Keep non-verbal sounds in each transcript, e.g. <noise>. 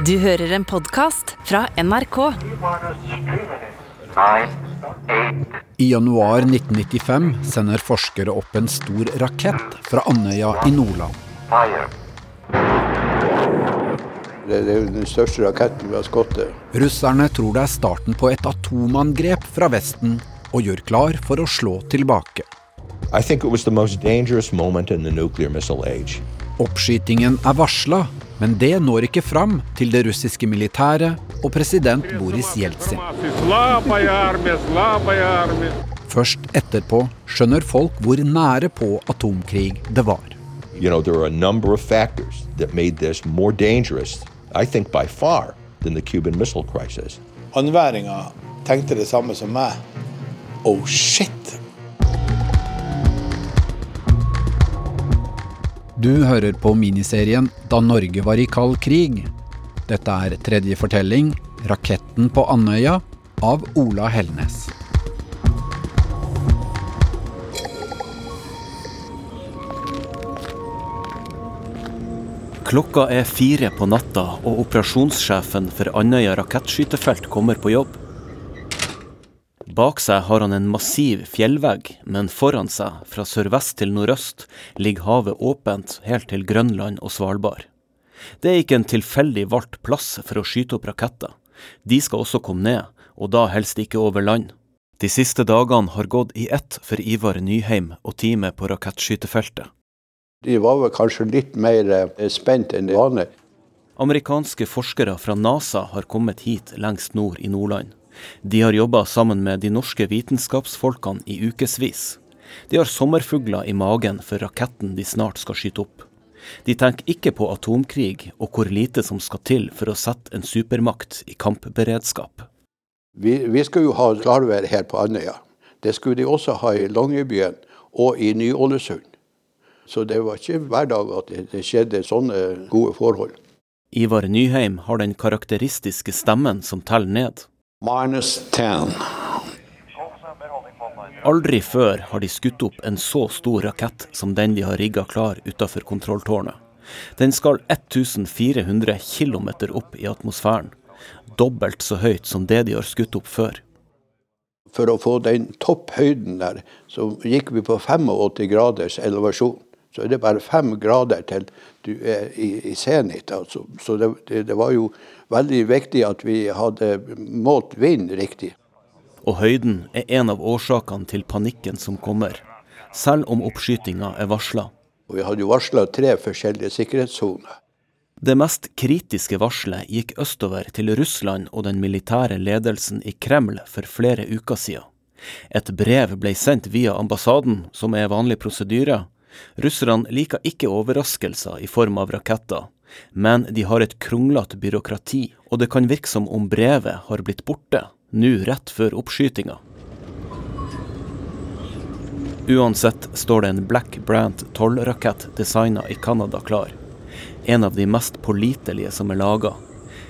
Du hører en podkast fra NRK. I januar 1995 sender forskere opp en stor rakett fra Andøya i Nordland. Det er jo den største raketten vi har skutt. Russerne tror det er starten på et atomangrep fra Vesten, og gjør klar for å slå tilbake. I think it was the most dangerous moment in the nuclear missile age. Oppskytingen er varsla, men det når ikke fram til det russiske militæret og president Boris Jeltsin. Først etterpå skjønner folk hvor nære på atomkrig det var. You know. Anværinga tenkte det samme som meg. Oh shit, Du hører på miniserien Da Norge var i kald krig. Dette er tredje fortelling, 'Raketten på Andøya', av Ola Hellnes. Klokka er fire på natta, og operasjonssjefen for Andøya rakettskytefelt kommer på jobb. Bak seg har han en massiv fjellvegg, men foran seg, fra sørvest til nordøst, ligger havet åpent helt til Grønland og Svalbard. Det er ikke en tilfeldig valgt plass for å skyte opp raketter. De skal også komme ned, og da helst ikke over land. De siste dagene har gått i ett for Ivar Nyheim og teamet på rakettskytefeltet. De var vel kanskje litt mer eh, spent enn de vanlige. Amerikanske forskere fra NASA har kommet hit lengst nord i Nordland. De har jobba sammen med de norske vitenskapsfolkene i ukevis. De har sommerfugler i magen for raketten de snart skal skyte opp. De tenker ikke på atomkrig og hvor lite som skal til for å sette en supermakt i kampberedskap. Vi, vi skulle jo ha klarvær her på Andøya. Det skulle de også ha i Longyearbyen og i Ny-Ålesund. Så det var ikke hver dag at det, det skjedde sånne gode forhold. Ivar Nyheim har den karakteristiske stemmen som teller ned. Minus 10. Aldri før har de skutt opp en så stor rakett som den de har rigga klar utafor kontrolltårnet. Den skal 1400 km opp i atmosfæren. Dobbelt så høyt som det de har skutt opp før. For å få den topphøyden der, så gikk vi på 85 graders elevasjon. Så er det bare fem grader til du er i, i senit. Altså. Så det, det, det var jo veldig viktig at vi hadde målt vind riktig. Og høyden er en av årsakene til panikken som kommer, selv om oppskytinga er varsla. Vi hadde jo varsla tre forskjellige sikkerhetssoner. Det mest kritiske varselet gikk østover til Russland og den militære ledelsen i Kreml for flere uker siden. Et brev ble sendt via ambassaden, som er vanlig prosedyre. Russerne liker ikke overraskelser i form av raketter, men de har et kronglete byråkrati, og det kan virke som om brevet har blitt borte, nå rett før oppskytinga. Uansett står det en Black Brant 12-rakett designa i Canada klar. En av de mest pålitelige som er laga.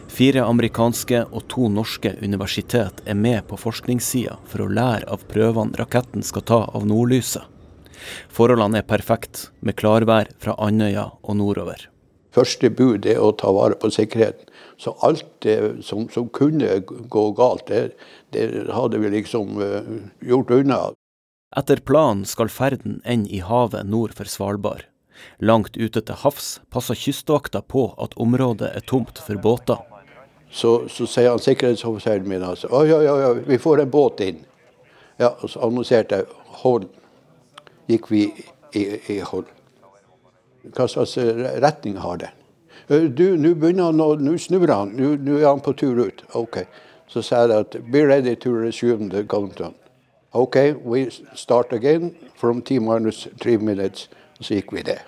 Fire amerikanske og to norske universitet er med på forskningssida for å lære av prøvene raketten skal ta av nordlyset. Forholdene er perfekt, med klarvær fra Andøya og nordover. Første bud er å ta vare på sikkerheten. Så alt det som, som kunne gå galt, det, det hadde vi liksom eh, gjort unna. Etter planen skal ferden ende i havet nord for Svalbard. Langt ute til havs passer kystvakta på at området er tomt for båter. Så, så sier han sikkerhetsoffiseren min altså, ja, ja, ja, vi får en båt inn. Ja, og så annonserte jeg hold. Gikk vi i, i hold. Hva slags retning har den? «Eh, Du, nå begynner han, å- nå snur han, nå er han på tur ut. Ok. Så sa jeg at be ready to resume the countdown. Ok, we start again from T minus three minutes. Så gikk vi det.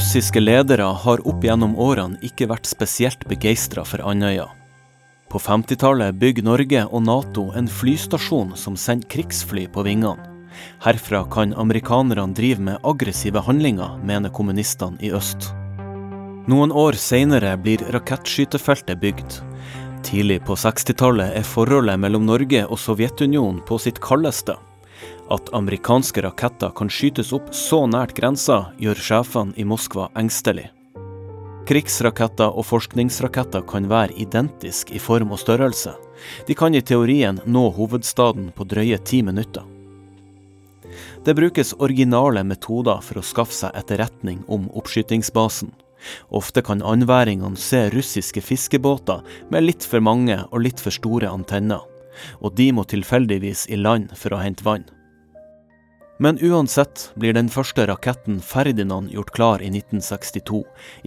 Russiske ledere har opp gjennom årene ikke vært spesielt begeistra for Andøya. På 50-tallet bygger Norge og Nato en flystasjon som sender krigsfly på vingene. Herfra kan amerikanerne drive med aggressive handlinger, mener kommunistene i øst. Noen år seinere blir rakettskytefeltet bygd. Tidlig på 60-tallet er forholdet mellom Norge og Sovjetunionen på sitt kaldeste. At amerikanske raketter kan skytes opp så nært grensa, gjør sjefene i Moskva engstelig. Krigsraketter og forskningsraketter kan være identiske i form og størrelse. De kan i teorien nå hovedstaden på drøye ti minutter. Det brukes originale metoder for å skaffe seg etterretning om oppskytingsbasen. Ofte kan andværingene se russiske fiskebåter med litt for mange og litt for store antenner, og de må tilfeldigvis i land for å hente vann. Men uansett blir den første raketten Ferdinand gjort klar i 1962,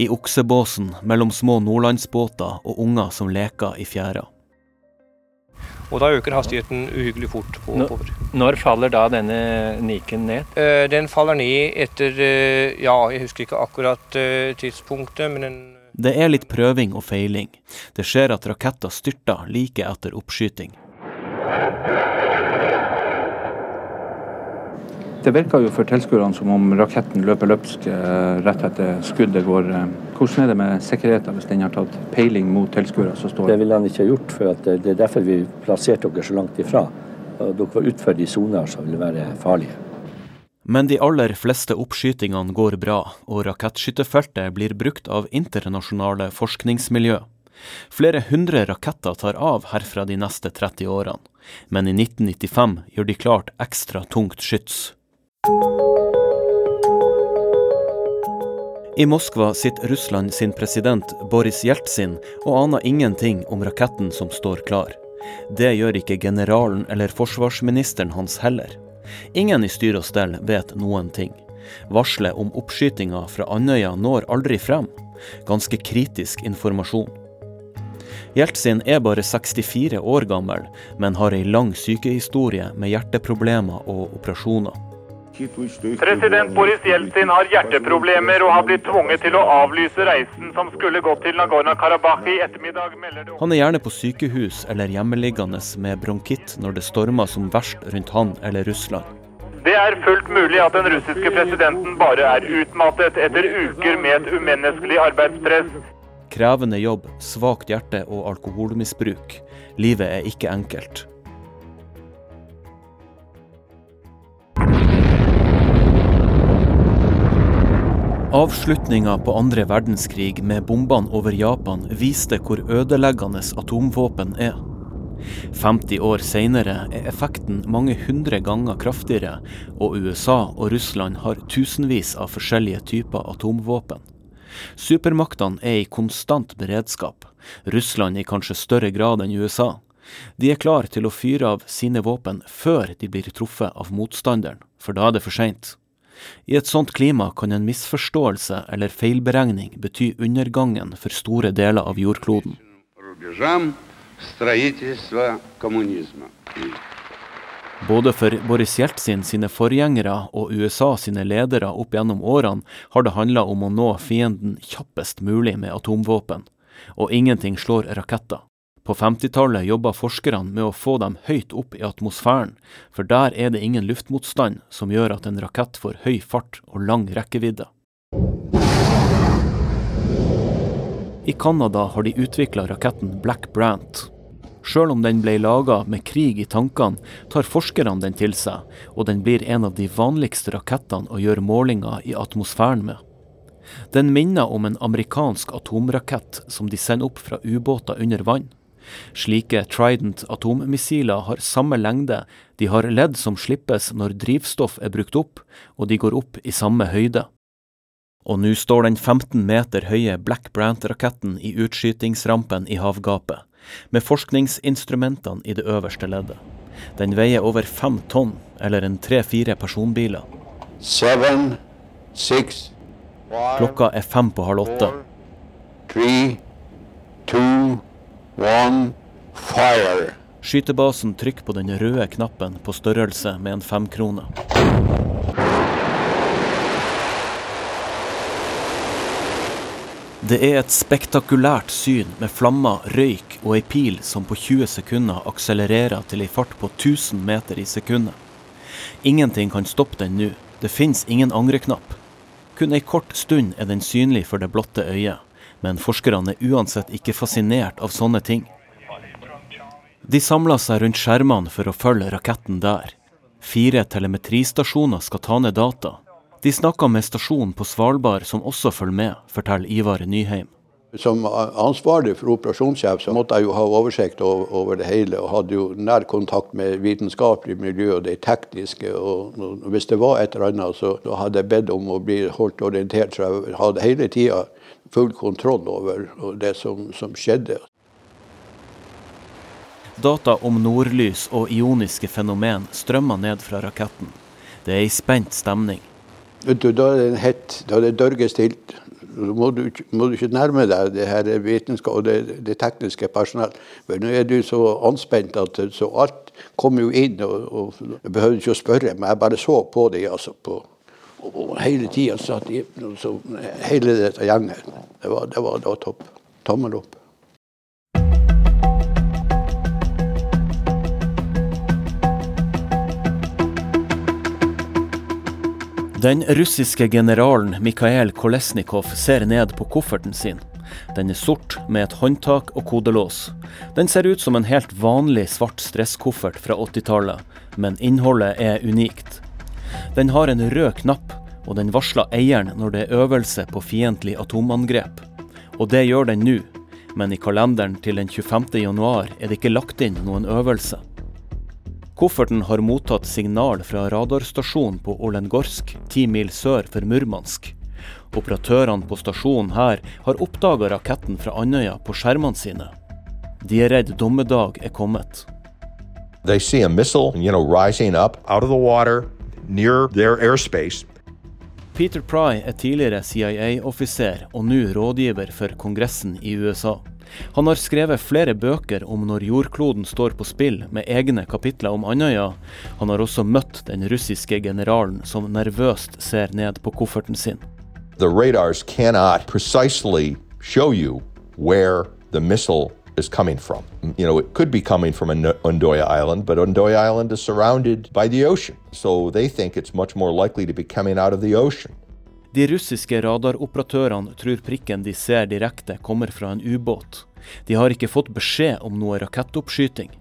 i oksebåsen mellom små nordlandsbåter og unger som leker i fjæra. Og da øker hastigheten uhyggelig fort på oppover. Når faller da denne Niken ned? Eh, Den faller ned etter eh, Ja, jeg husker ikke akkurat eh, tidspunktet, men den Det er litt prøving og feiling. Det skjer at raketter styrter like etter oppskyting. Det virker jo for tilskuerne som om raketten løper løpsk eh, rett etter skuddet går. eh. Hvordan er det med sikkerheten hvis den har tatt peiling mot tilskuere som står Det ville han ikke ha gjort, for at det er derfor vi plasserte dere så langt ifra. Dere var utført i soner som ville være farlige. Men de aller fleste oppskytingene går bra, og rakettskytterfeltet blir brukt av internasjonale forskningsmiljø. Flere hundre raketter tar av herfra de neste 30 årene, men i 1995 gjør de klart ekstra tungt skyts. I Moskva sitter Russland sin president Boris Jeltsin og aner ingenting om raketten som står klar. Det gjør ikke generalen eller forsvarsministeren hans heller. Ingen i styr og stell vet noen ting. Varselet om oppskytinga fra Andøya når aldri frem. Ganske kritisk informasjon. Jeltsin er bare 64 år gammel, men har ei lang sykehistorie med hjerteproblemer og operasjoner. President Boris Jeltsin har hjerteproblemer og har blitt tvunget til å avlyse reisen som skulle gått til Nagorno-Karabakh i ettermiddag, melder det. Han er gjerne på sykehus eller hjemmeliggende med bronkitt når det stormer som verst rundt han eller Russland. Det er fullt mulig at den russiske presidenten bare er utmattet etter uker med et umenneskelig arbeidspress. Krevende jobb, svakt hjerte og alkoholmisbruk. Livet er ikke enkelt. Avslutninga på andre verdenskrig med bombene over Japan viste hvor ødeleggende atomvåpen er. 50 år seinere er effekten mange hundre ganger kraftigere, og USA og Russland har tusenvis av forskjellige typer atomvåpen. Supermaktene er i konstant beredskap, Russland i kanskje større grad enn USA. De er klar til å fyre av sine våpen før de blir truffet av motstanderen, for da er det for seint. I et sånt klima kan en misforståelse eller feilberegning bety undergangen for store deler av jordkloden. Både for Boris Jeltsin sine forgjengere og USA sine ledere opp gjennom årene har det handla om å nå fienden kjappest mulig med atomvåpen. Og ingenting slår raketter. På 50-tallet jobba forskerne med å få dem høyt opp i atmosfæren, for der er det ingen luftmotstand som gjør at en rakett får høy fart og lang rekkevidde. I Canada har de utvikla raketten Black Brant. Sjøl om den ble laga med krig i tankene, tar forskerne den til seg, og den blir en av de vanligste rakettene å gjøre målinger i atmosfæren med. Den minner om en amerikansk atomrakett som de sender opp fra ubåter under vann. Slike Trident atommissiler har samme lengde, de har ledd som slippes når drivstoff er brukt opp, og de går opp i samme høyde. Og nå står den 15 meter høye Black Brant-raketten i utskytingsrampen i havgapet, med forskningsinstrumentene i det øverste leddet. Den veier over fem tonn, eller en tre-fire personbiler. Seven, six, five, Klokka er fem på halv åtte. three, two, one, fire. Skytebasen trykker på den røde knappen på størrelse med en femkrone. Det er et spektakulært syn med flammer, røyk og ei pil som på 20 sekunder akselererer til ei fart på 1000 meter i sekundet. Ingenting kan stoppe den nå. Det fins ingen angreknapp. Kun ei kort stund er den synlig for det blotte øyet, men forskerne er uansett ikke fascinert av sånne ting. De samler seg rundt skjermene for å følge raketten der. Fire telemetristasjoner skal ta ned data. De snakker med stasjonen på Svalbard som også følger med, forteller Ivar Nyheim. Som ansvarlig for operasjonssjef så måtte jeg jo ha oversikt over, det hele, og hadde jo nær kontakt med vitenskapelig miljø og det tekniske. Og, hvis det var et eller annet, så hadde jeg bedt om å bli holdt orientert, så jeg hadde hele tida full kontroll over det som, som skjedde. Data om nordlys og ioniske fenomen strømmer ned fra raketten. Det er ei spent stemning. Du, Da er det hett, da er det dørgestilt. Så må du, må du ikke nærme deg det her vitenskap og det, det tekniske personell. Men nå er du så anspent at så alt kommer jo inn. og, og Jeg behøvde ikke å spørre, men jeg bare så på dem. Altså, på, og, hele tida satt i så Hele dette gjengen. Det var, det var, da topp. Tommel opp. Den russiske generalen Mikhail Kolesnikov ser ned på kofferten sin. Den er sort med et håndtak og kodelås. Den ser ut som en helt vanlig svart stresskoffert fra 80-tallet, men innholdet er unikt. Den har en rød knapp, og den varsler eieren når det er øvelse på fiendtlig atomangrep. Og det gjør den nå, men i kalenderen til den 25. januar er det ikke lagt inn noen øvelse. Kofferten har mottatt signal fra radarstasjonen på Olengorsk, ti mil sør for Murmansk. Operatørene på stasjonen her har oppdaga raketten fra Andøya på skjermene sine. De er redd dommedag er kommet. They see a missile, you know, rising up out of the water near their airspace. Peter Pry er tidligere CIA-offiser og nå rådgiver for Kongressen i USA. Han har skrevet flere bøker om når jordkloden står på spill, med egne kapitler om Andøya. Han har også møtt den russiske generalen som nervøst ser ned på kofferten sin. The radars cannot precisely show you where the missile is coming from. You know, it could be coming from Undoya Island, but Undoya Island is surrounded by the ocean. So they think it's much more likely to be coming out of the ocean. De russiske radaroperatørene tror prikken de ser direkte kommer fra en ubåt. De har ikke fått beskjed om noe rakettoppskyting.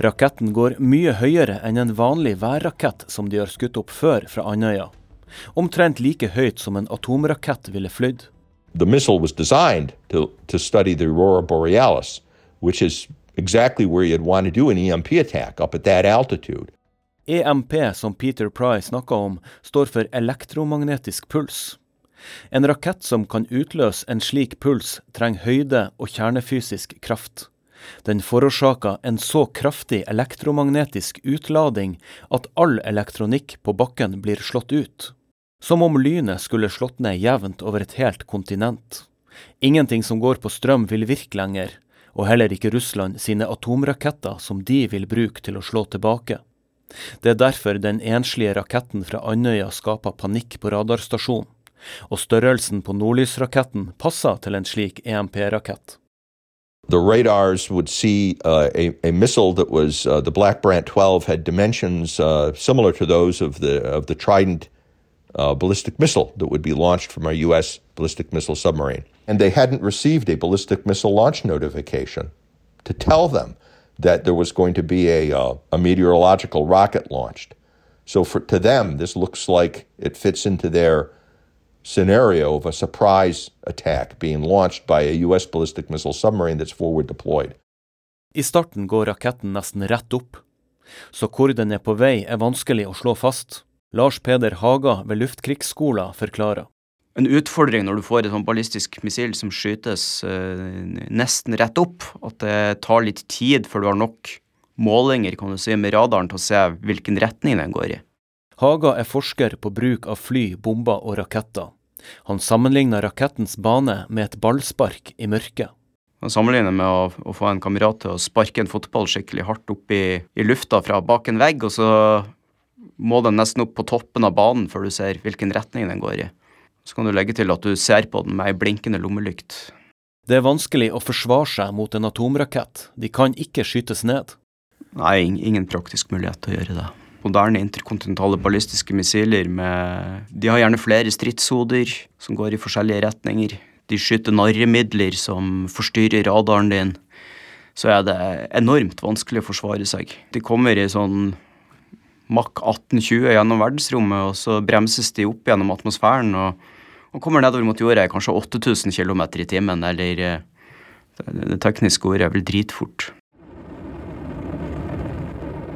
Raketten går mye høyere enn en vanlig værrakett som de har skutt opp før fra Andøya. Omtrent like høyt som en atomrakett ville flydd. The missile was designed to, to study the aurora borealis, which is exactly where you'd want to do an EMP attack, up at that altitude. EMP, som Peter Pry snakka om, står for elektromagnetisk puls. En rakett som kan utløse en slik puls, trenger høyde og kjernefysisk kraft. Den forårsaker en så kraftig elektromagnetisk utlading at all elektronikk på bakken blir slått ut. Som om lynet skulle slått ned jevnt over et helt kontinent. Ingenting som går på strøm vil virke lenger, og heller ikke Russland sine atomraketter som de vil bruke til å slå tilbake. Det er derfor den enslige raketten fra Andøya skaper panikk på radarstasjonen og størrelsen på nordlysraketten passer til en slik EMP-rakett. The radars would see uh, a, a, missile that was uh, the Black Brant 12 had dimensions uh, similar to those of the of the Trident uh, ballistic missile that would be launched from a U.S. ballistic missile submarine, and they hadn't received a ballistic missile launch notification to tell them that there was going to be a uh, a meteorological rocket launched. So for to them, this looks like it fits into their scenario of a surprise attack being launched by a US ballistic missile submarine that's forward deployed. I starten går raketten nesten rett opp, så hvor den er på vei er vanskelig å slå fast. Lars Peder Haga ved Luftkrigsskolen forklarer. En utfordring når du får et sånn ballistisk missil som skytes eh, nesten rett opp, at det tar litt tid før du har nok målinger kan du si, med radaren til å se hvilken retning den går i. Haga er forsker på bruk av fly, bomber og raketter. Han sammenligner rakettens bane med et ballspark i mørket. Han sammenligner med å, å, få en kamerat til å sparke en fotball skikkelig hardt opp i, i, lufta fra bak en vegg, og så må den nesten opp på toppen av banen før du ser hvilken retning den går i. Så kan du legge til at du ser på den med ei blinkende lommelykt. Det er vanskelig å forsvare seg mot en atomrakett. De kan ikke skytes ned. Nei, ingen praktisk mulighet til å gjøre det moderne interkontinentale ballistiske missiler med De har gjerne flere stridshoder som går i forskjellige retninger. De skyter narremidler som forstyrrer radaren din. Så er det enormt vanskelig å forsvare seg. De kommer i sånn Mach 1820 gjennom verdensrommet, og så bremses de opp gjennom atmosfæren og, og kommer nedover mot jorda i kanskje 8000 km i timen, eller eh, det tekniske ordet er vel dritfort.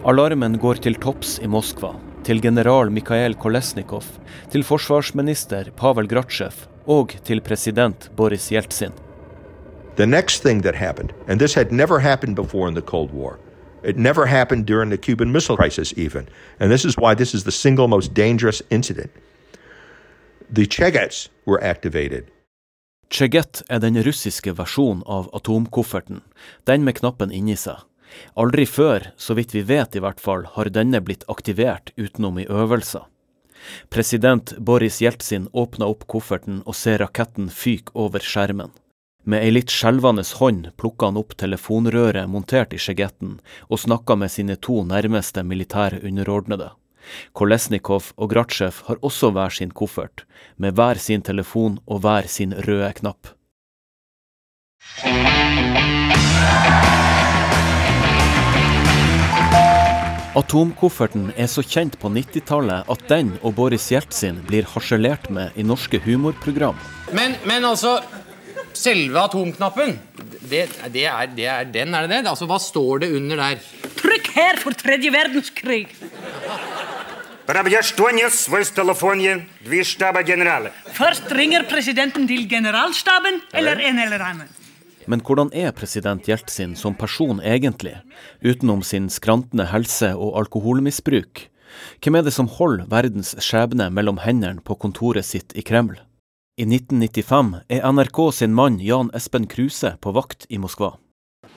Alarmen går til topps i Moskva, til general Mikhail Kolesnikov, til forsvarsminister Pavel Gratsjev og til president Boris Jeltsin. The next thing that happened, and this had never happened before in the Cold War, it never happened during the Cuban Missile Crisis, even, and this is why this is the single most dangerous incident. The Chegets were activated. Cheget er den russiske versjonen av atomkofferten, den med knappen inni seg. Aldri før, så vidt vi vet i hvert fall, har denne blitt aktivert utenom i øvelser. President Boris Jeltsin åpner opp kofferten og ser raketten fyke over skjermen. Med ei litt skjelvende hånd plukka han opp telefonrøret montert i skjegetten og snakka med sine to nærmeste militære underordnede. Kolesnikov og Gratsjev har også hver sin koffert, med hver sin telefon og hver sin røde knapp. Atomkofferten er så kjent på 90-tallet at den og Boris Jeltsin blir harselert med i norske humorprogram. Men, men altså Selve atomknappen, det, det, er, det, er, den, er det det? Altså, Hva står det under der? Trykk her for tredje verdenskrig! Først ringer presidenten til generalstaben eller en eller annen. Men hvordan er president Jeltsin som person egentlig, utenom sin skrantende helse og alkoholmisbruk? Hvem er det som holder verdens skjebne mellom hendene på kontoret sitt i Kreml? I 1995 er NRK sin mann Jan Espen Kruse på vakt i Moskva.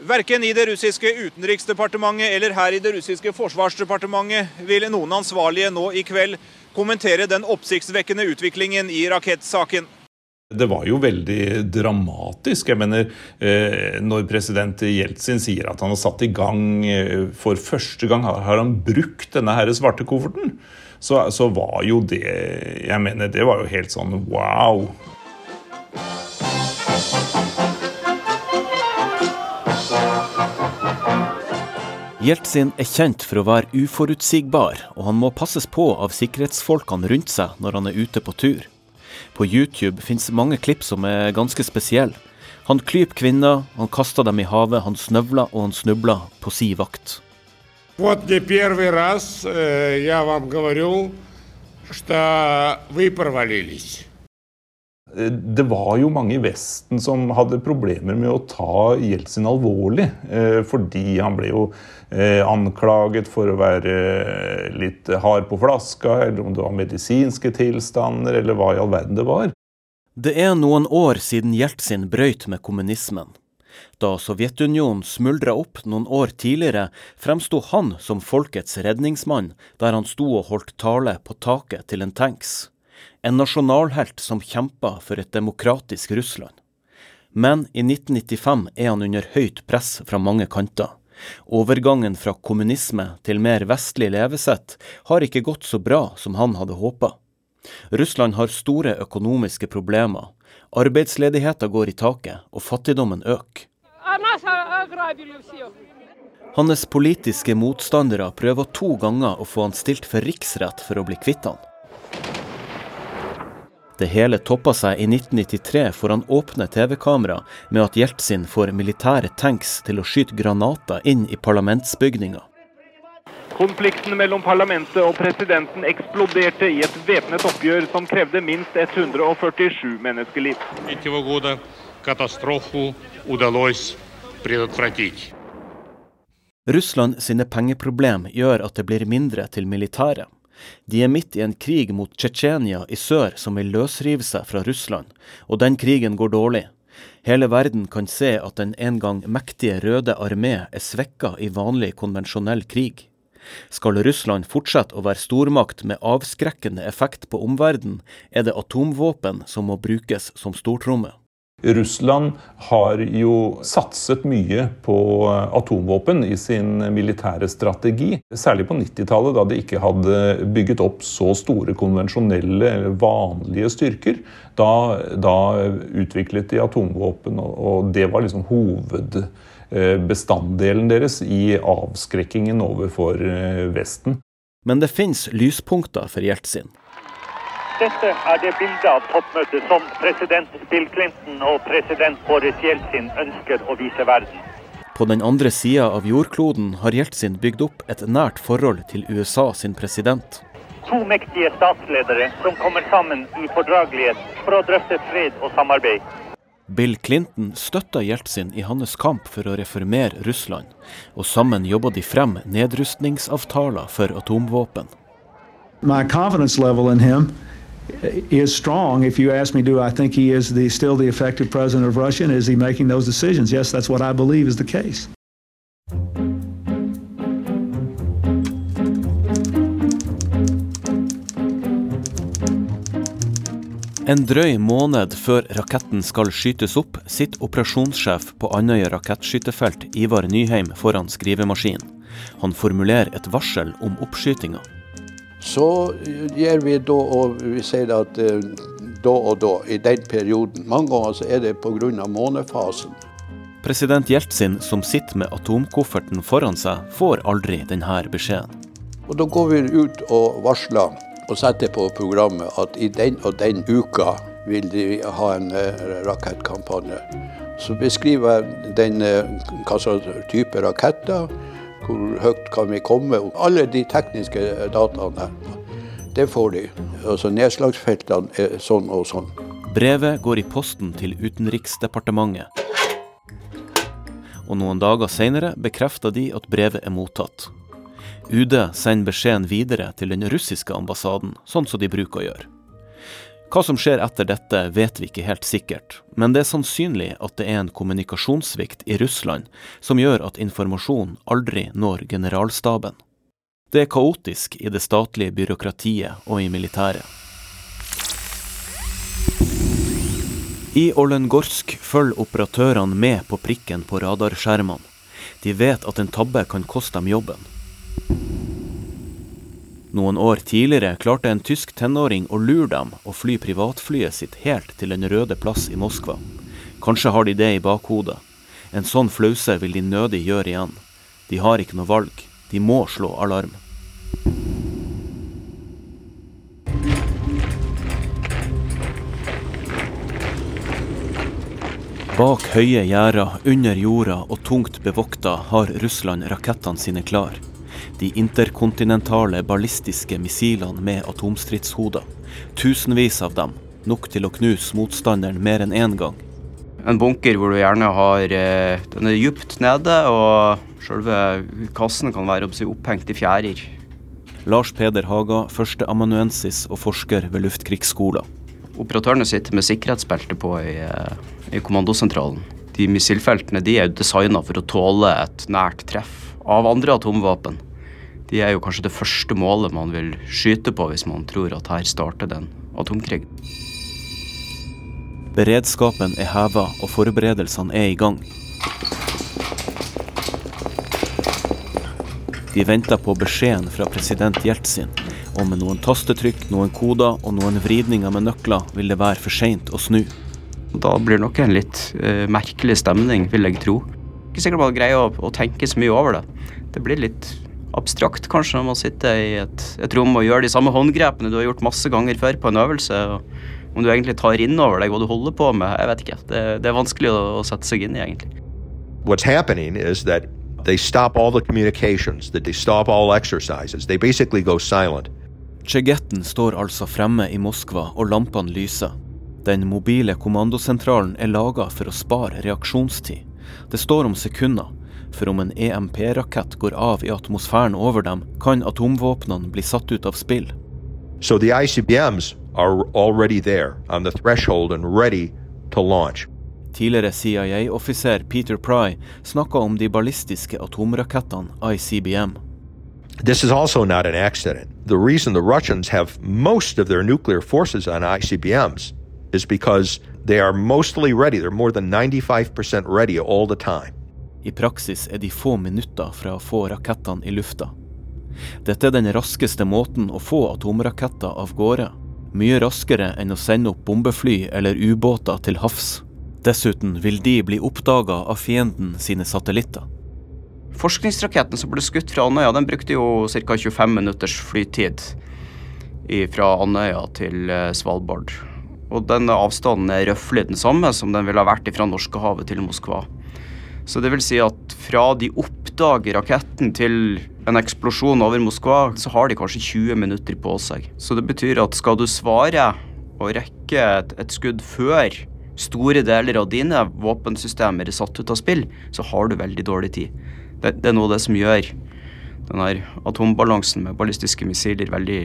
Verken i det russiske utenriksdepartementet eller her i det russiske forsvarsdepartementet vil noen ansvarlige nå i kveld kommentere den oppsiktsvekkende utviklingen i rakettsaken. Det var jo veldig dramatisk. Jeg mener, eh, Når president Jeltsin sier at han har satt i gang eh, For første gang har han brukt denne her svarte kofferten så, så var jo det Jeg mener, det var jo helt sånn wow. Jeltsin er kjent for å være uforutsigbar, og han må passes på av sikkerhetsfolkene rundt seg når han er ute på tur. På YouTube fins mange klipp som er ganske spesielle. Han klyper kvinner, han kaster dem i havet, han snøvler og han snubler på si vakt. Вот не первый раз э, я вам говорю, что вы провалились. Det var jo mange i Vesten som hadde problemer med å ta Jeltsin alvorlig. Eh, fordi han ble jo eh, anklaget for å være litt hard på flaska, eller om det var medisinske tilstander, eller hva i all verden det var. Det er noen år siden Jeltsin brøyt med kommunismen. Da Sovjetunionen smuldra opp noen år tidligere, fremsto han som folkets redningsmann, der han sto og holdt tale på taket til en tanks. En nasjonalhelt som kjempa for et demokratisk Russland. Men i 1995 er han under høyt press fra mange kanter. Overgangen fra kommunisme til mer vestlig levesett har ikke gått så bra som han hadde håpa. Russland har store økonomiske problemer. Arbeidsledigheten går i taket, og fattigdommen øker. Hans politiske motstandere prøver to ganger å få han stilt for riksrett for å bli kvitt han. Det hele toppa seg i 1993 for han åpne TV-kamera med at Jeltsin får militære tanks til å skyte granater inn i parlamentsbygninga. Konflikten mellom parlamentet og presidenten eksploderte i et væpnet oppgjør som krevde minst 147 menneskeliv. Russland sine pengeproblem gjør at det blir mindre til militæret. De er midt i en krig mot Tsjetsjenia i sør som vil løsrive seg fra Russland, og den krigen går dårlig. Hele verden kan se at den en gang mektige Røde armé er svekka i vanlig konvensjonell krig. Skal Russland fortsette å være stormakt med avskrekkende effekt på omverdenen, er det atomvåpen som må brukes som stortromme. Russland har jo satset mye på atomvåpen i sin militære strategi. Særlig på 90-tallet, da de ikke hadde bygget opp så store konvensjonelle, eller vanlige styrker. Da, da utviklet de atomvåpen, og det var liksom hovedbestanddelen deres i avskrekkingen overfor Vesten. Men det fins lyspunkter for Jeltsin. Dette er det bildet av toppmøtet som president Bill Clinton og president Boris Jeltsin ønsker å vise verden. På den andre sida av jordkloden har Jeltsin bygd opp et nært forhold til USA sin president. To mektige statsledere som kommer sammen i fordragelighet for å drøfte fred og samarbeid. Bill Clinton støtta Jeltsin i hans kamp for å reformere Russland, og sammen jobba de frem nedrustningsavtaler for atomvåpen. My confidence level in him is strong. If you ask me, do I think he is the, still the effective president of Russia? And is he making those decisions? Yes, that's what I believe is the case. En drøy måned før raketten skal skytes opp, sitter operasjonssjef på Andøya rakettskytefelt Ivar Nyheim foran skrivemaskinen. Han formulerer et varsel om oppskytinga. Så gjør vi da, og vi sier at eh, da og da, i den perioden. Mange ganger så er det pga. månefasen. President Jeltsin, som sitter med atomkofferten foran seg, får aldri denne beskjeden. Og Da går vi ut og varsler og setter på programmet at i den og den uka vil de ha en uh, rakettkampanje. Så beskriver jeg den uh, hva slags type raketter, hvor høyt kan vi komme. Alle de tekniske dataene det får de. Altså Nedslagsfeltene er sånn og sånn. Brevet går i posten til Utenriksdepartementet. Og noen dager seinere bekrefter de at brevet er mottatt. UD sender beskjeden videre til den russiske ambassaden, sånn som de bruker å gjøre. Hva som skjer etter dette, vet vi ikke helt sikkert, men det er sannsynlig at det er en kommunikasjonssvikt i Russland som gjør at informasjon aldri når generalstaben. Det er kaotisk i det statlige byråkratiet og i militæret. I Olengorsk følger operatørene med på prikken på radarskjermene. De vet at en tabbe kan koste dem jobben. Noen år tidligere klarte en tysk tenåring å lure dem og fly privatflyet sitt helt til Den røde plass i Moskva. Kanskje har de det i bakhodet. En sånn flause vil de nødig gjøre igjen. De har ikke noe valg. De må slå alarm. Bak høye gjerder, under jorda og tungt bevokta har Russland rakettene sine klar. De interkontinentale ballistiske missilene med atomstridshoder. Tusenvis av dem, nok til å knuse motstanderen mer enn én gang. En bunker hvor du gjerne har eh, Den er dypt nede, og selve kassen kan være opphengt i fjærer. Lars Peder Haga, førsteamanuensis og forsker ved Luftkrigsskolen. Operatørene sitter med sikkerhetsbelte på i, eh, i kommandosentralen. De missilfeltene de er designa for å tåle et nært treff av andre atomvåpen. De er jo kanskje det første målet man vil skyte på hvis man tror at her starter den en atomkrig. Beredskapen er heva og forberedelsene er i gang. De venter på beskjeden fra president Jeltsin, og med noen tastetrykk, noen koder og noen vridninger med nøkler vil det være for seint å snu. Da blir det nok en litt uh, merkelig stemning, vil jeg tro. Ikke sikkert man greier å, å tenke så mye over det. Det blir litt abstrakt kanskje når man sitter i et, et, rom og gjør de samme håndgrepene du har gjort masse ganger før på en øvelse. og Om du egentlig tar inn over deg hva du holder på med, jeg vet ikke. Det, det er vanskelig å, å sette seg inn i, egentlig. What's happening is that they stop all the communications, that they stop all exercises. They basically go silent. Chegetten står altså fremme i Moskva, og lampene lyser. Den mobile kommandosentralen er laga for å spare reaksjonstid. Det står om sekunder, for om en EMP-rakett går av i atmosfæren over dem, kan atomvåpnene bli satt ut av spill. So the ICBMs are already there on the threshold and ready to launch. Tidligere CIA-offiser Peter Pry snakka om de ballistiske atomrakettene ICBM. This is also not an accident. The reason the Russians have most of their nuclear forces on ICBMs is because they are mostly ready. They're more than 95% ready all the time. I praksis er de få minutter fra å få rakettene i lufta. Dette er den raskeste måten å få atomraketter av gårde. Mye raskere enn å sende opp bombefly eller ubåter til havs. Dessuten vil de bli oppdaga av fienden sine satellitter. Forskningsraketten som ble skutt fra Andøya, den brukte jo ca. 25 minutters flytid fra Andøya til eh, Svalbard. Og den avstanden er røftlig den samme som den ville ha vært fra Norskehavet til Moskva. Så det vil si at fra de oppdager raketten til en eksplosjon over Moskva, så har de kanskje 20 minutter på seg. Så det betyr at skal du svare og rekke et, et skudd før store deler av dine våpensystemer er satt ut av spill, så har du veldig dårlig tid. Det, det er noe av det som gjør denne atombalansen med ballistiske missiler veldig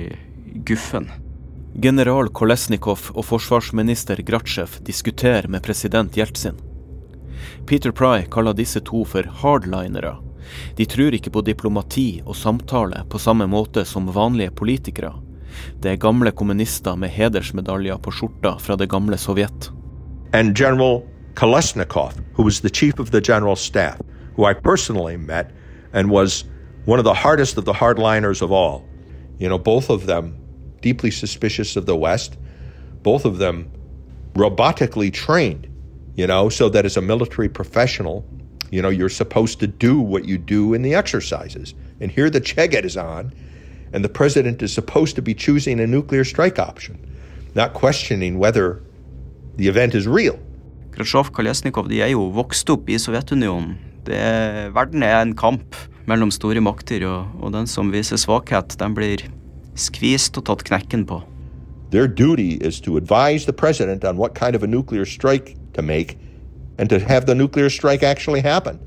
guffen. General Kolesnikov og forsvarsminister Gratsjev diskuterer med president Jeltsin. Peter Pry kaller disse to for hardlinere. De tror ikke på diplomati og samtale på samme måte som vanlige politikere. Det er gamle kommunister med hedersmedaljer på skjorta fra det gamle Sovjet. And General Kolesnikov, who was the chief of the general staff, who I personally met and was one of the hardest of the hardliners of all. You know, both of them deeply suspicious of the West, both of them robotically trained, you know, so that as a military professional, you know, you're supposed to do what you do in the exercises. And here the Cheget is on, and the president is supposed to be choosing a nuclear strike option, not questioning whether the event is real. Krasjov Kolesnikov de er jo vokst opp i Sovjetunionen. Det er, verden er en kamp mellom store makter, og, og den som viser svakhet, den blir skvist og tatt knekken på. Their duty is to advise the president on what kind of a nuclear strike to make, and to have the nuclear strike actually happen.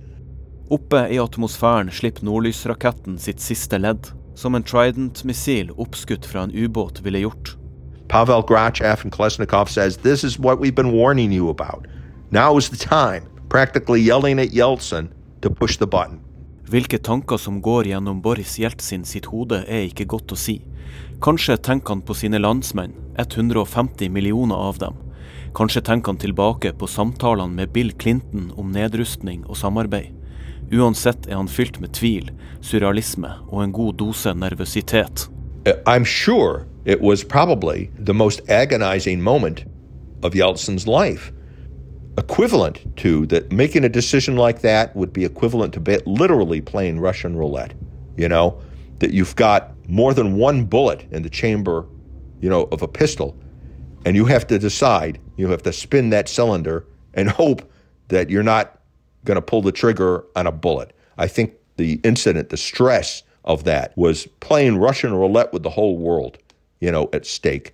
Oppe i atmosfæren slipper nordlysraketten sitt siste ledd, som en Trident-missil oppskutt fra en ubåt ville gjort. Pavel Grachev and Kolesnikov says, this is what we've been warning you about. Now is the time, practically yelling at Yeltsin to push the button. Hvilke tanker som går gjennom Boris Jeltsin sitt hode er ikke godt å si. Kanskje tenker han på sine landsmenn, 150 millioner av dem. Kanskje tenker han tilbake på samtalene med Bill Clinton om nedrustning og samarbeid. Uansett er han fylt med tvil, surrealisme og en god dose nervøsitet. I'm sure it was probably the most agonizing moment of Yeltsin's life. Equivalent to that, making a decision like that would be equivalent to literally playing Russian roulette. You know, that you've got more than one bullet in the chamber, you know, of a pistol, and you have to decide, you have to spin that cylinder and hope that you're not going to pull the trigger on a bullet. I think the incident, the stress of that was playing Russian roulette with the whole world, you know, at stake.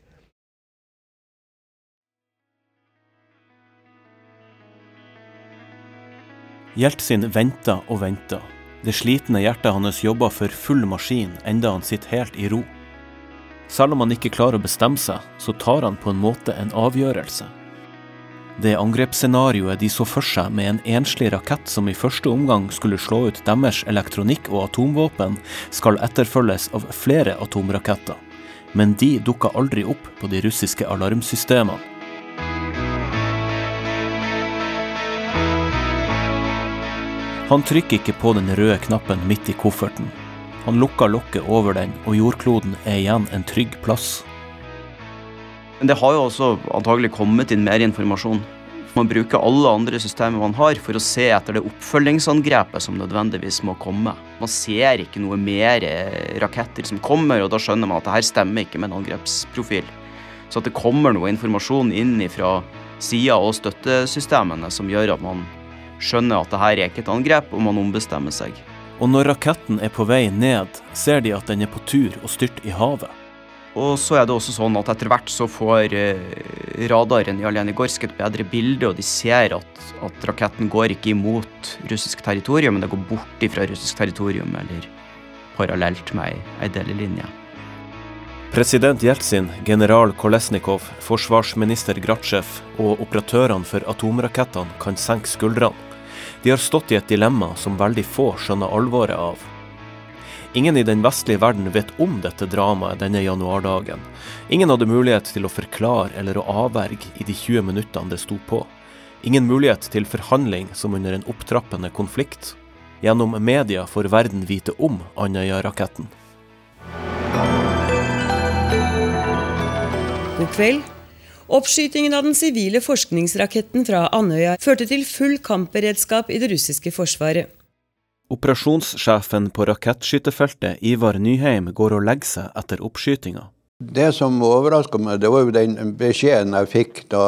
Jeltsin venta og venta. Det slitne hjertet hans jobber for full maskin enda han sitter helt i ro. Selv om han ikke klarer å bestemme seg, så tar han på en måte en avgjørelse. Det angrepsscenarioet de så for seg med en enslig rakett som i første omgang skulle slå ut deres elektronikk og atomvåpen, skal etterfølges av flere atomraketter. Men de dukka aldri opp på de russiske alarmsystemene. Han trykker ikke på den røde knappen midt i kofferten. Han lukker lokket over den, og jordkloden er igjen en trygg plass. Men det har jo også antagelig kommet inn mer informasjon. Man bruker alle andre systemer man har for å se etter det oppfølgingsangrepet som nødvendigvis må komme. Man ser ikke noe mer raketter som kommer, og da skjønner man at det her stemmer ikke med en angrepsprofil. Så at det kommer noe informasjon inn fra sida og støttesystemene som gjør at man skjønner at det her er ikke et angrep, og man ombestemmer seg. Og når raketten er på vei ned, ser de at den er på tur og styrt i havet. Og så er det også sånn at etter hvert så får radaren i Alenigorsk et bedre bilde, og de ser at, at, raketten går ikke imot russisk territorium, men det går bort fra russisk territorium, eller parallelt med ei delelinje. President Jeltsin, general Kolesnikov, forsvarsminister Gratsjev og operatørene for atomrakettene kan senke skuldrene. De har stått i et dilemma som veldig få skjønner alvoret av. Ingen i den vestlige verden vet om dette dramaet denne januardagen. Ingen hadde mulighet til å forklare eller å avverge i de 20 minuttene det sto på. Ingen mulighet til forhandling som under en opptrappende konflikt. Gjennom media får verden vite om Andøya-raketten. God kveld. Oppskytingen av den sivile forskningsraketten fra Andøya førte til full kampberedskap i det russiske forsvaret. Operasjonssjefen på rakettskytefeltet, Ivar Nyheim, går og legger seg etter oppskytinga. Det som overraska meg, det var jo den beskjeden jeg fikk da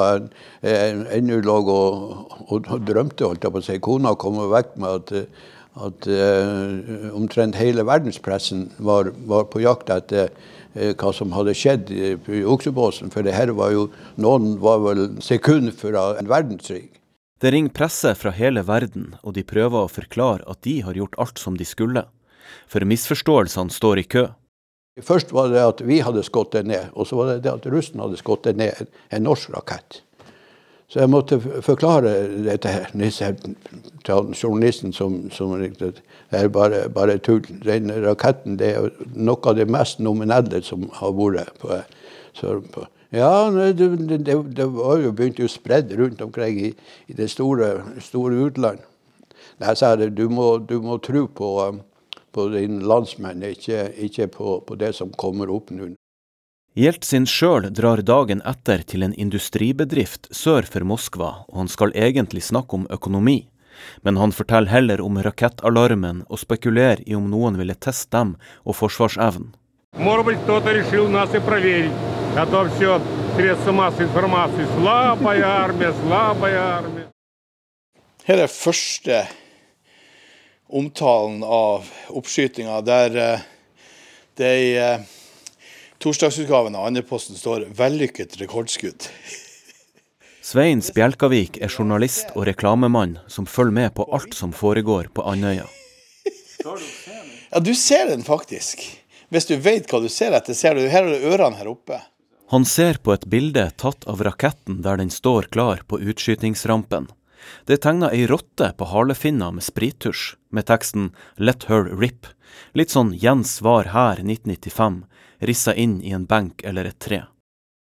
jeg ennå lå og, og, og, drømte, holdt jeg på å si. Kona kom og vekket meg at, at uh, omtrent hele verdenspressen var, var på jakt etter hva som hadde skjedd i, oksebåsen. For det her var jo Noen var vel sekund fra en verdenskrig. Det ringer presse fra hele verden, og de prøver å forklare at de har gjort alt som de skulle. For misforståelsene står i kø. Først var det at vi hadde skutt ned, og så var det det at russen hadde skutt ned en norsk rakett. Så jeg måtte forklare dette her til journalisten som, som det er bare, bare tull. Den raketten det er noe av det mest nominelle som har vært på, på ja, det, det, det, var jo begynt å spredde rundt omkring i, i det store, store utland. Jeg sa det, du må, du må tro på, på dine landsmenn, ikke, ikke på, på, det som kommer opp nå. Jeltsin sjøl drar dagen etter til en industribedrift sør for Moskva, og han skal egentlig snakke om økonomi. Men han forteller heller om rakettalarmen og spekulerer i om noen ville teste dem og forsvarsevnen. Her er første omtalen av oppskytinga, der eh, det er eh, torsdagsutgaven av Andreposten står 'vellykket rekordskudd'. Svein Spjelkavik er journalist og reklamemann som følger med på alt som foregår på Andøya. Ja, du ser den faktisk. Hvis du vet hva du ser etter, ser du her er det ørene her oppe. Han ser på et bilde tatt av raketten der den står klar på utskytingsrampen. Det er tegna ei rotte på halefinna med sprittusj, med teksten 'Let her rip'. Litt sånn Jens var her 1995, rissa inn i en benk eller et tre.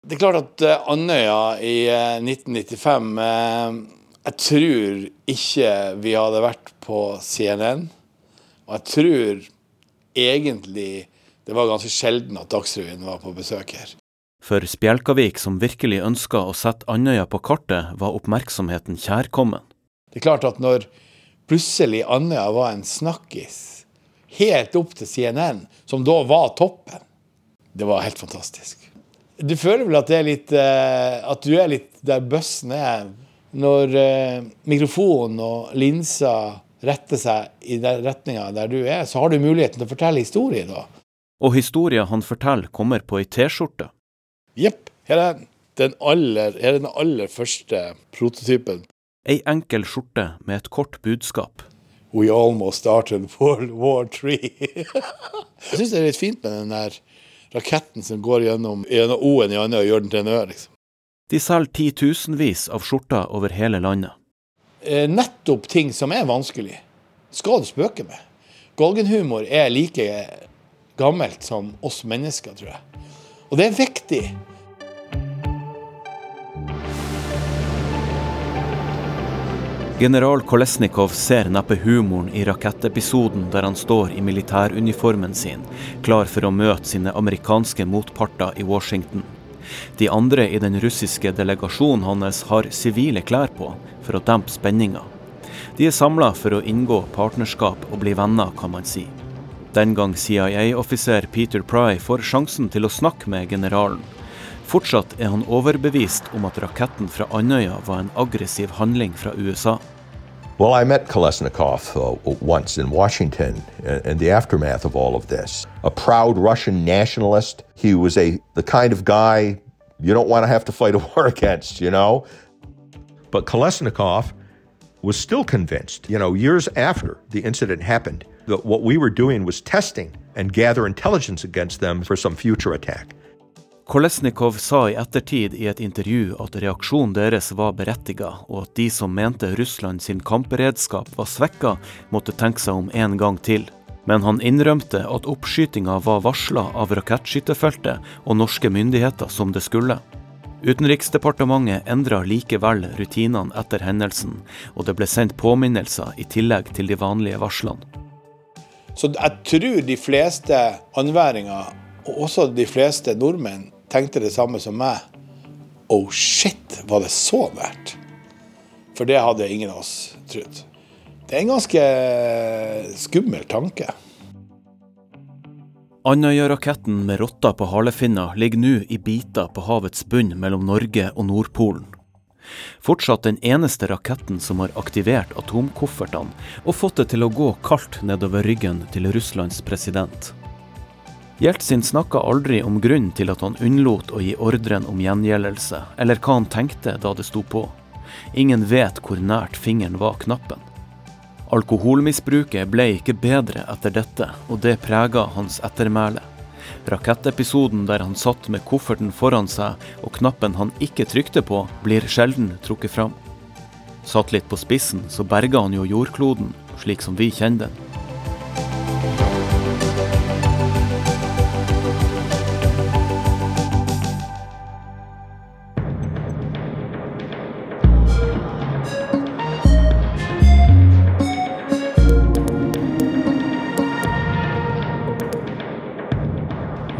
Det er klart at uh, Andøya i uh, 1995 uh, Jeg tror ikke vi hadde vært på CNN. Og jeg tror egentlig det var ganske sjelden at Dagsrevyen var på besøk her. For Spjelkavik, som virkelig ønska å sette Andøya på kartet, var oppmerksomheten kjærkommen. Det er klart at når plutselig Andøya var en snakkis, helt opp til CNN, som da var toppen, det var helt fantastisk. Du føler vel at, det er litt, eh, at du er litt der bøssen er, når eh, mikrofonen og linsa retter seg i den retninga der du er, så har du muligheten til å fortelle historie da. Og historia han forteller, kommer på ei T-skjorte. Jepp. Her er den aller, her er den aller første prototypen. Ei enkel skjorte med et kort budskap. We almost started World War III. <laughs> Jeg syns det er litt fint med den der raketten som går gjennom, O-en i Andøya og gjør den til en Ø, liksom. De selger titusenvis av skjorter over hele landet. Eh, nettopp ting som er vanskelig, skal du spøke med. Galgenhumor er like gammelt som oss mennesker, tror jeg. Og det er viktig. General Kolesnikov ser neppe humoren i rakettepisoden der han står i militæruniformen sin, klar for å møte sine amerikanske motparter i Washington. De andre i den russiske delegasjonen hans har sivile klær på, for å dempe spenninga. De er samla for å inngå partnerskap og bli venner, kan man si. Den gang CIA-offiser Peter Pry får sjansen til å snakke med generalen. Fortsatt er han overbevist om at raketten fra Andøya var en aggressiv handling fra USA. Well, I met Kolesnikov uh, once in Washington in, in the aftermath of all of this. A proud Russian nationalist. He was a the kind of guy you don't want to have to fight a <laughs> war against, you know. But Kolesnikov was still convinced, you know, years after the incident happened, that what we were doing was testing and gather intelligence against them for some future attack. Kolesnikov sa i ettertid i et intervju at reaksjonen deres var berettiga, og at de som mente Russland sin kampberedskap var svekka, måtte tenke seg om en gang til. Men han innrømte at oppskytinga var varsla av rakettskytterfeltet og norske myndigheter som det skulle. Utenriksdepartementet endra likevel rutinene etter hendelsen, og det ble sendt påminnelser i tillegg til de vanlige varslene. Så jeg tror de fleste anværinger, og også de fleste nordmenn, tenkte det samme som meg. Oh shit, var det så nært? For det hadde ingen av oss trodd. Det er en ganske skummel tanke. Andøya-raketten med rotta på halefinna ligger nå i biter på havets bunn mellom Norge og Nordpolen. Fortsatt den eneste raketten som har aktivert atomkoffertene og fått det til å gå kaldt nedover ryggen til Russlands president. Jeltsin snakka aldri om grunnen til at han unnlot å gi ordren om gjengjeldelse, eller hva han tenkte da det sto på. Ingen vet hvor nært fingeren var knappen. Alkoholmisbruket ble ikke bedre etter dette, og det prega hans ettermæle. Rakettepisoden der han satt med kofferten foran seg og knappen han ikke trykte på, blir sjelden trukket fram. Satt litt på spissen, så berga han jo jordkloden, slik som vi kjenner den.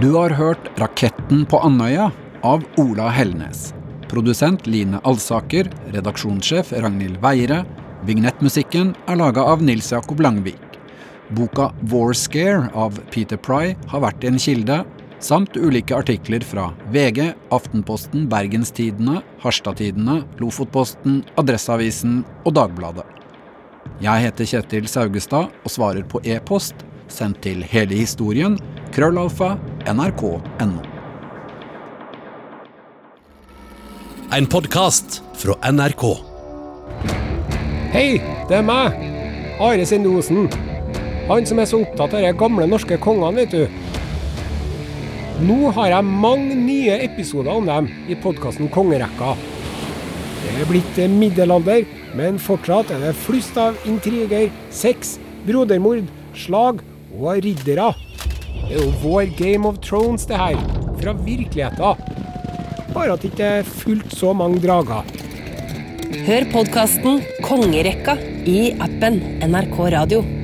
Du har hørt 'Raketten på Andøya' av Ola Hellnes. Produsent Line Alsaker, redaksjonssjef Ragnhild Weire. Vignettmusikken er laga av Nils Jakob Langvik. Boka 'War Scare' av Peter Pry har vært en kilde, samt ulike artikler fra VG, Aftenposten, Bergenstidene, Harstadtidene, Lofotposten, Adresseavisen og Dagbladet. Jeg heter Kjetil Saugestad og svarer på e-post sendt til hele historien krøllalfa nrk.no. En podkast fra NRK. Hei, det er meg. Are Sindosen Han som er så opptatt av de gamle norske kongene, vet du. Nå har jeg mange nye episoder om dem i podkasten Kongerekka. Det er blitt middelalder, men fortsatt er det flust av intriger, sex, brodermord, slag og riddere. Det er jo vår Game of Thrones, det her. Fra virkeligheten. Bare at det ikke er fullt så mange drager. Hør podkasten Kongerekka i appen NRK Radio.